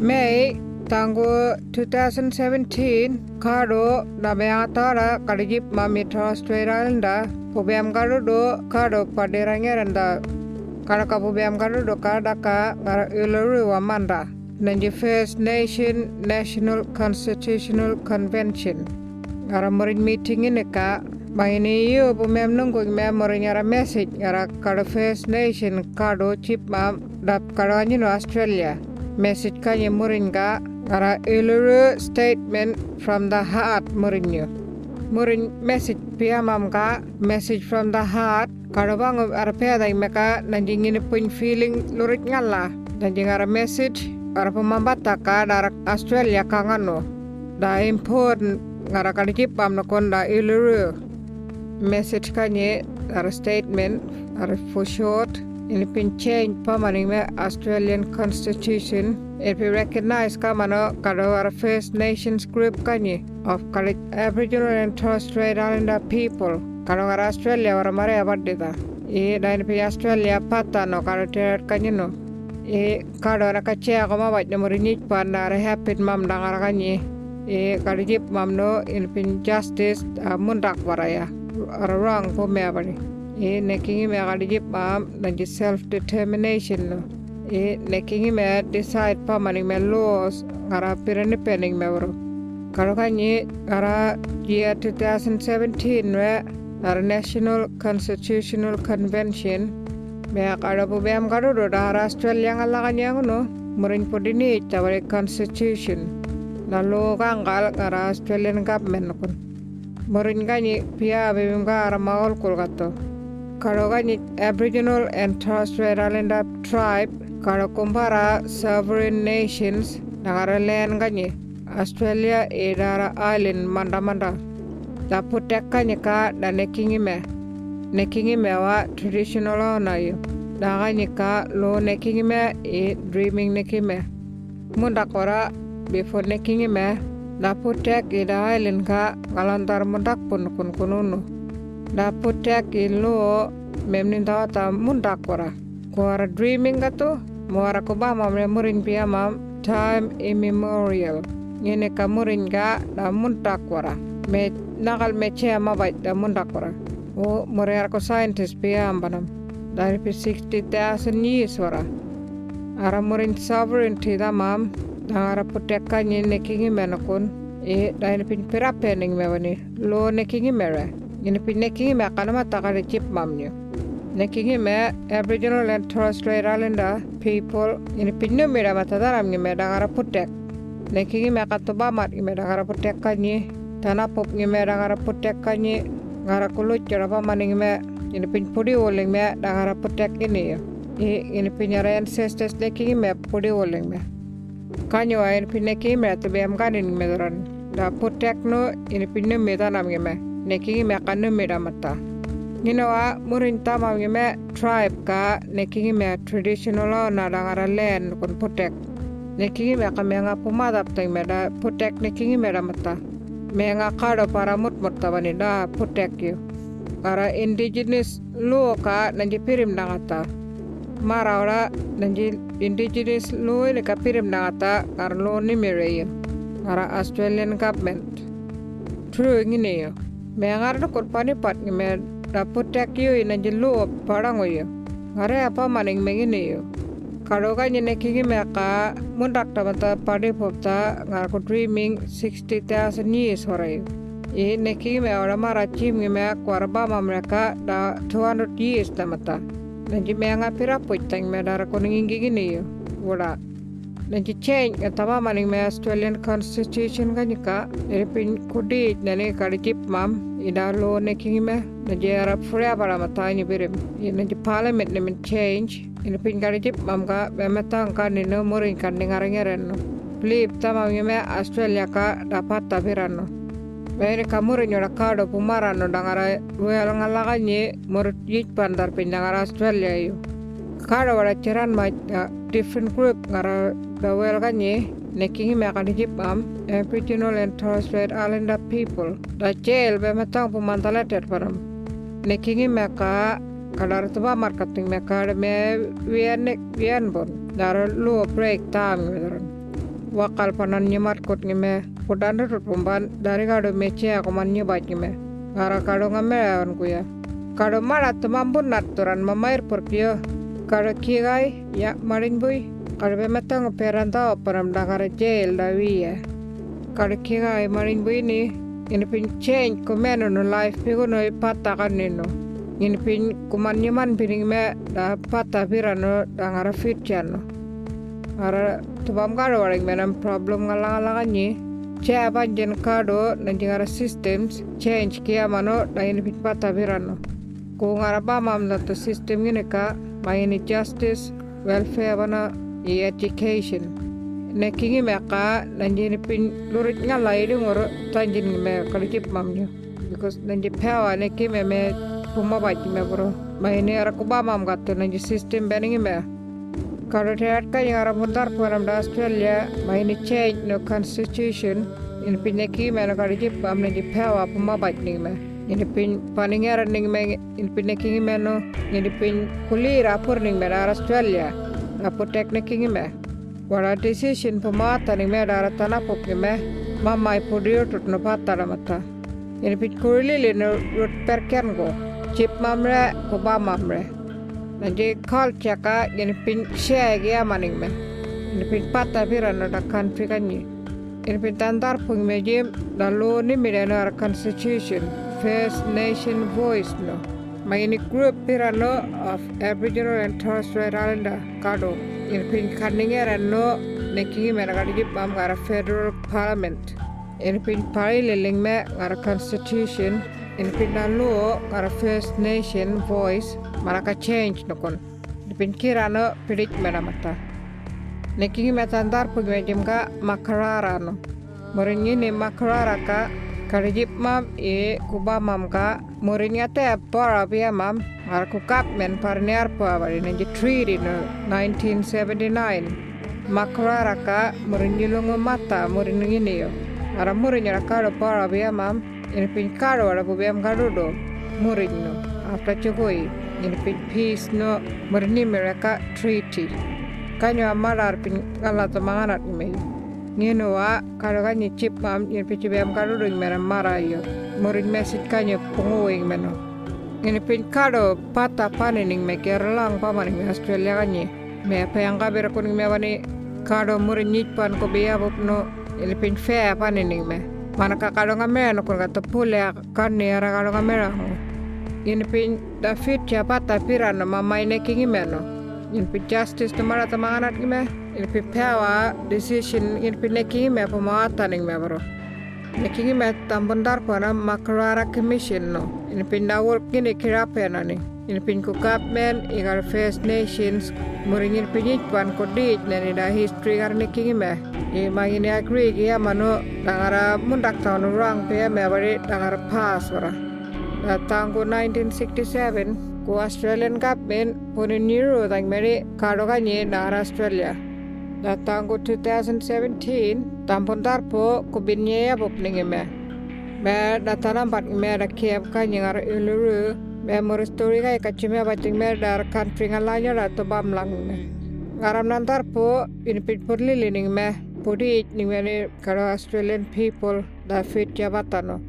Tanggu 2017 kado na beatara kadijip mamitra Australia pubiam kado do kado padirangiranda kada ka pubiam kado do kada ka ngara uluru wamanda nanji First Nation National Constitutional Convention. Ngara morin meeting ini ka Mahini iyo pumiam nunggu mem ngara message. Ngara kada First Nation kado chip mam dap kado anjino Australia message kanya morin ka ngara uluru statement from the heart morin yo murin message pia mam ka message from the heart kada bang ara peda meka nanjing ini pun feeling lurit ngala nanjing ara message ara pemambata ka darak Australia kangano da important ngara kada kipam na konda iluru. Message kanye ara statement ara for short ini pin change pamaning me Australian Constitution. It be recognized kamano ara First Nations group kanye of Aboriginal and Torres Strait Islander people. Kado ara Australia ora mare abadita e dain pi Australia pata no kado ter kanye no. E kado ara kache no morinich pan ara happy mam dang ara kanye e kado jip mam no in pin justice uh, mundak waraya ara wrong po me abadi e nekingi me kado jip mam nanji self determination no e nekingi me decide pamaning me laws ngara pirani pening me waro karo kanyi ngara year 2017 we ngara National Constitutional Convention. me karo po beam karo do da Australia ngala kanya ngono murin po dini tawari constitution. na lo kangkal ngara Australian government kun murin kanyi pia bebim ka ara maol kul kato karo kanyi Aboriginal and Torres Strait Islander tribe karo kumpara sovereign nations nagara land kanyi Australia idara island manda manda da putek kanyi ka da nekingi me nekingi me wa traditional na yo da kanyi ka lo nekingi me e dreaming nekingi me munda kora before nekingi me da putek ida island ka ngalantar mundak pun kun kununu da putek ilo memnin tawata mundak kora. Kuara dreaming ka to muara ko ba mam murin pia mam time immemorial. Ngene ka murin ga da muntak wara me nakal me che ma bai da muntak wara o murer ko scientist pia ambanam dari pi 60000 years wara ara murin sovereignty da mam da ara putekka ngene kingi menakun e dari pin pira pening me wani. Lo ne kingi ngene pin ne kingi me kanama takare chip mamnyo nekingi me Aboriginal and Torres Strait Islander people ini pinyo mira matadaram ngi me dangara putek. Nekingi me katoba mat ngi me dangara putek kanyi tana pop ngi me dangara putek kanyi ngara kulut jarapa maning me ini pin pudi oling me dangara putek ini ya ini pin yara ancestors nekingi me pudi oling me kanyo ini pin nekingi me to be am kanin me doran da putek no ini pinyo me tanam ngi me nekingi me kanu me mata Ginawa murin tama me tribe ka nekingi me traditional na dangara land kun putek. Nekingi me ka menga pumadap tang me da putek nekingi me da mata. Menga kado para mut mut tabani da putek yu. Kara indigenous luo ka nanji pirim dangata. Mara ora nanji indigenous luo ini ka pirim dangata kara luo ni yu. Kara Australian government. True ngini yu. Menga rada kurpani pat ngi me da putek yu ina jilu parang yo ngare apa maning mengini yo kado ka nyene kingi me ka ta mata padi popta ngar ko dreaming 60000 years hore e ne kingi me ora mara chim ngi me kwarba ma mereka da 200 years ta mata. Nanji me nga pira puitang me dara ko ngingi gini yo wala nanji change tama maning me Australian Constitution ka nika eripin kudi nane kadijip mam ida lo ne kingi me nanji arab furia para mata ni birim nanji parliament ne change. Ini pin kadijip mam ka bemeta ka ni no murin kan ningarengeren no Blip tama me Australia ka dapat tabirano Bene kamuri nyora kado pumara no dangara wel ngalaga nye murut yich pandar pin dangara Australia yo kado wala ceran ma different group ngara da wel kanye nekingi me kan hijip am Aboriginal and people da jail be matang pumantaletet param. Nekingi me ka kadar marketing me ka me wian nek wian bon dar lu break time wedaran wakal panan nyemat kot ngime kudan rut dari kado mece aku man nyebat ngime ngara kado ngamean kuya. Kado marat tumambun naturan mamair purpio. Kado kigai ya marin bui kado bemetang peranta operam dakar jail dawi ya. Kado kigai marin bui ni ini pin change kumeno no life pigo no. Ipata kanino ini pin kuman nyaman pining me da pata pirano da ngara fitjano ara tubam kado waring menam problem ngalang ni. Ce apa jen kado dan jengara systems change kia mano da ini pin pata pirano ku ngara ba mam da to system ini ka ma ini justice welfare bana i education nekingi me ka nanjini pin lurit ngalai di ngoro tanjin me kalijip mamnya because nanji pewa neki me me puma baji me bro ma ini ara kuba mam gatto nanji system beningi me kalau teat ka yang ara mundar puanam da Australia ma ini change no constitution. Ini pin neki me no kalijip mam nanji pewa puma baji me ini pin paningera ning me ini me no ini pin kulira pur ning me Australia apo teknik me wala decision pemata ni me dara tana pop ni me mama i podio tut no pata da mata ini pit kurili le no rut perken go chip mamre ko ba mamre na je call chaka ini pin share ge amaning me ini pin pata pira no da country kanyi ini pin tandar pung me jim da lo ni no constitution first nation voice no ma ini group pira no of aboriginal and torres strait islander kado. In pin kaningera no nekingi mena kadi bam gara federal parliament. In pin pari leling me gara constitution. In pin nalu gara first nation voice. Maraka change no kon. In pin kira no pidik mena mata nekingi me tandar pugi jim ka makarara no. Moringi ni makarara ka Karijip mam e kuba mam ka. Murinya te para pia mam. Ar ku kap men parniar pa bari nenji treaty no 1979 makrara ka murinyi lungo mata murinyi ni yo. Ara murinya ka do para pia mam. In pin karo ara bu biam karo do murinyo after chugoi in pin peace no murinyi mereka treaty. Kanyo amarar pin kala to manganat ngino wa karo kanyi chip mam in pin biam karo do mera marayo. Murin mesit kanyo punguing meno. Ini pin kado pata panening me kerlang pamaning me Australia kanyi. Me payang kabir kuning me wani kado murin nyit pan ko biya pin fair panening me. Mana ka kado ngame no kun kata pule kan ni ara kado ngame ho ini pin da ya pata pirano mama ini kingi me pin justice to mara tamangat me ini pin power decision ini pin nekingi me pamata ning me bro Nekingi me tambundar pana makarara commission no. Ini pin dawol kini kirapena ni. Ini pin ku kapmen igar First Nations muringin pinit pan kodit nani da history gar nekingi me. I magini agree ki mano dangara mundak tahun orang pe me bari dangara wara. Da tangku 1967 ku Australian government puni niru tang meri kado kanye dangara Australia. datang ku 2017 tampon tarpo ku binye ya pop ningi me me datana bat me da kiep ka nyingar iluru me mur story ka kachime bating me dar country ngalanya da to bam lang me ngaram nan tarpo in pit purli lining me pudi ning me karo australian people da fit ya batano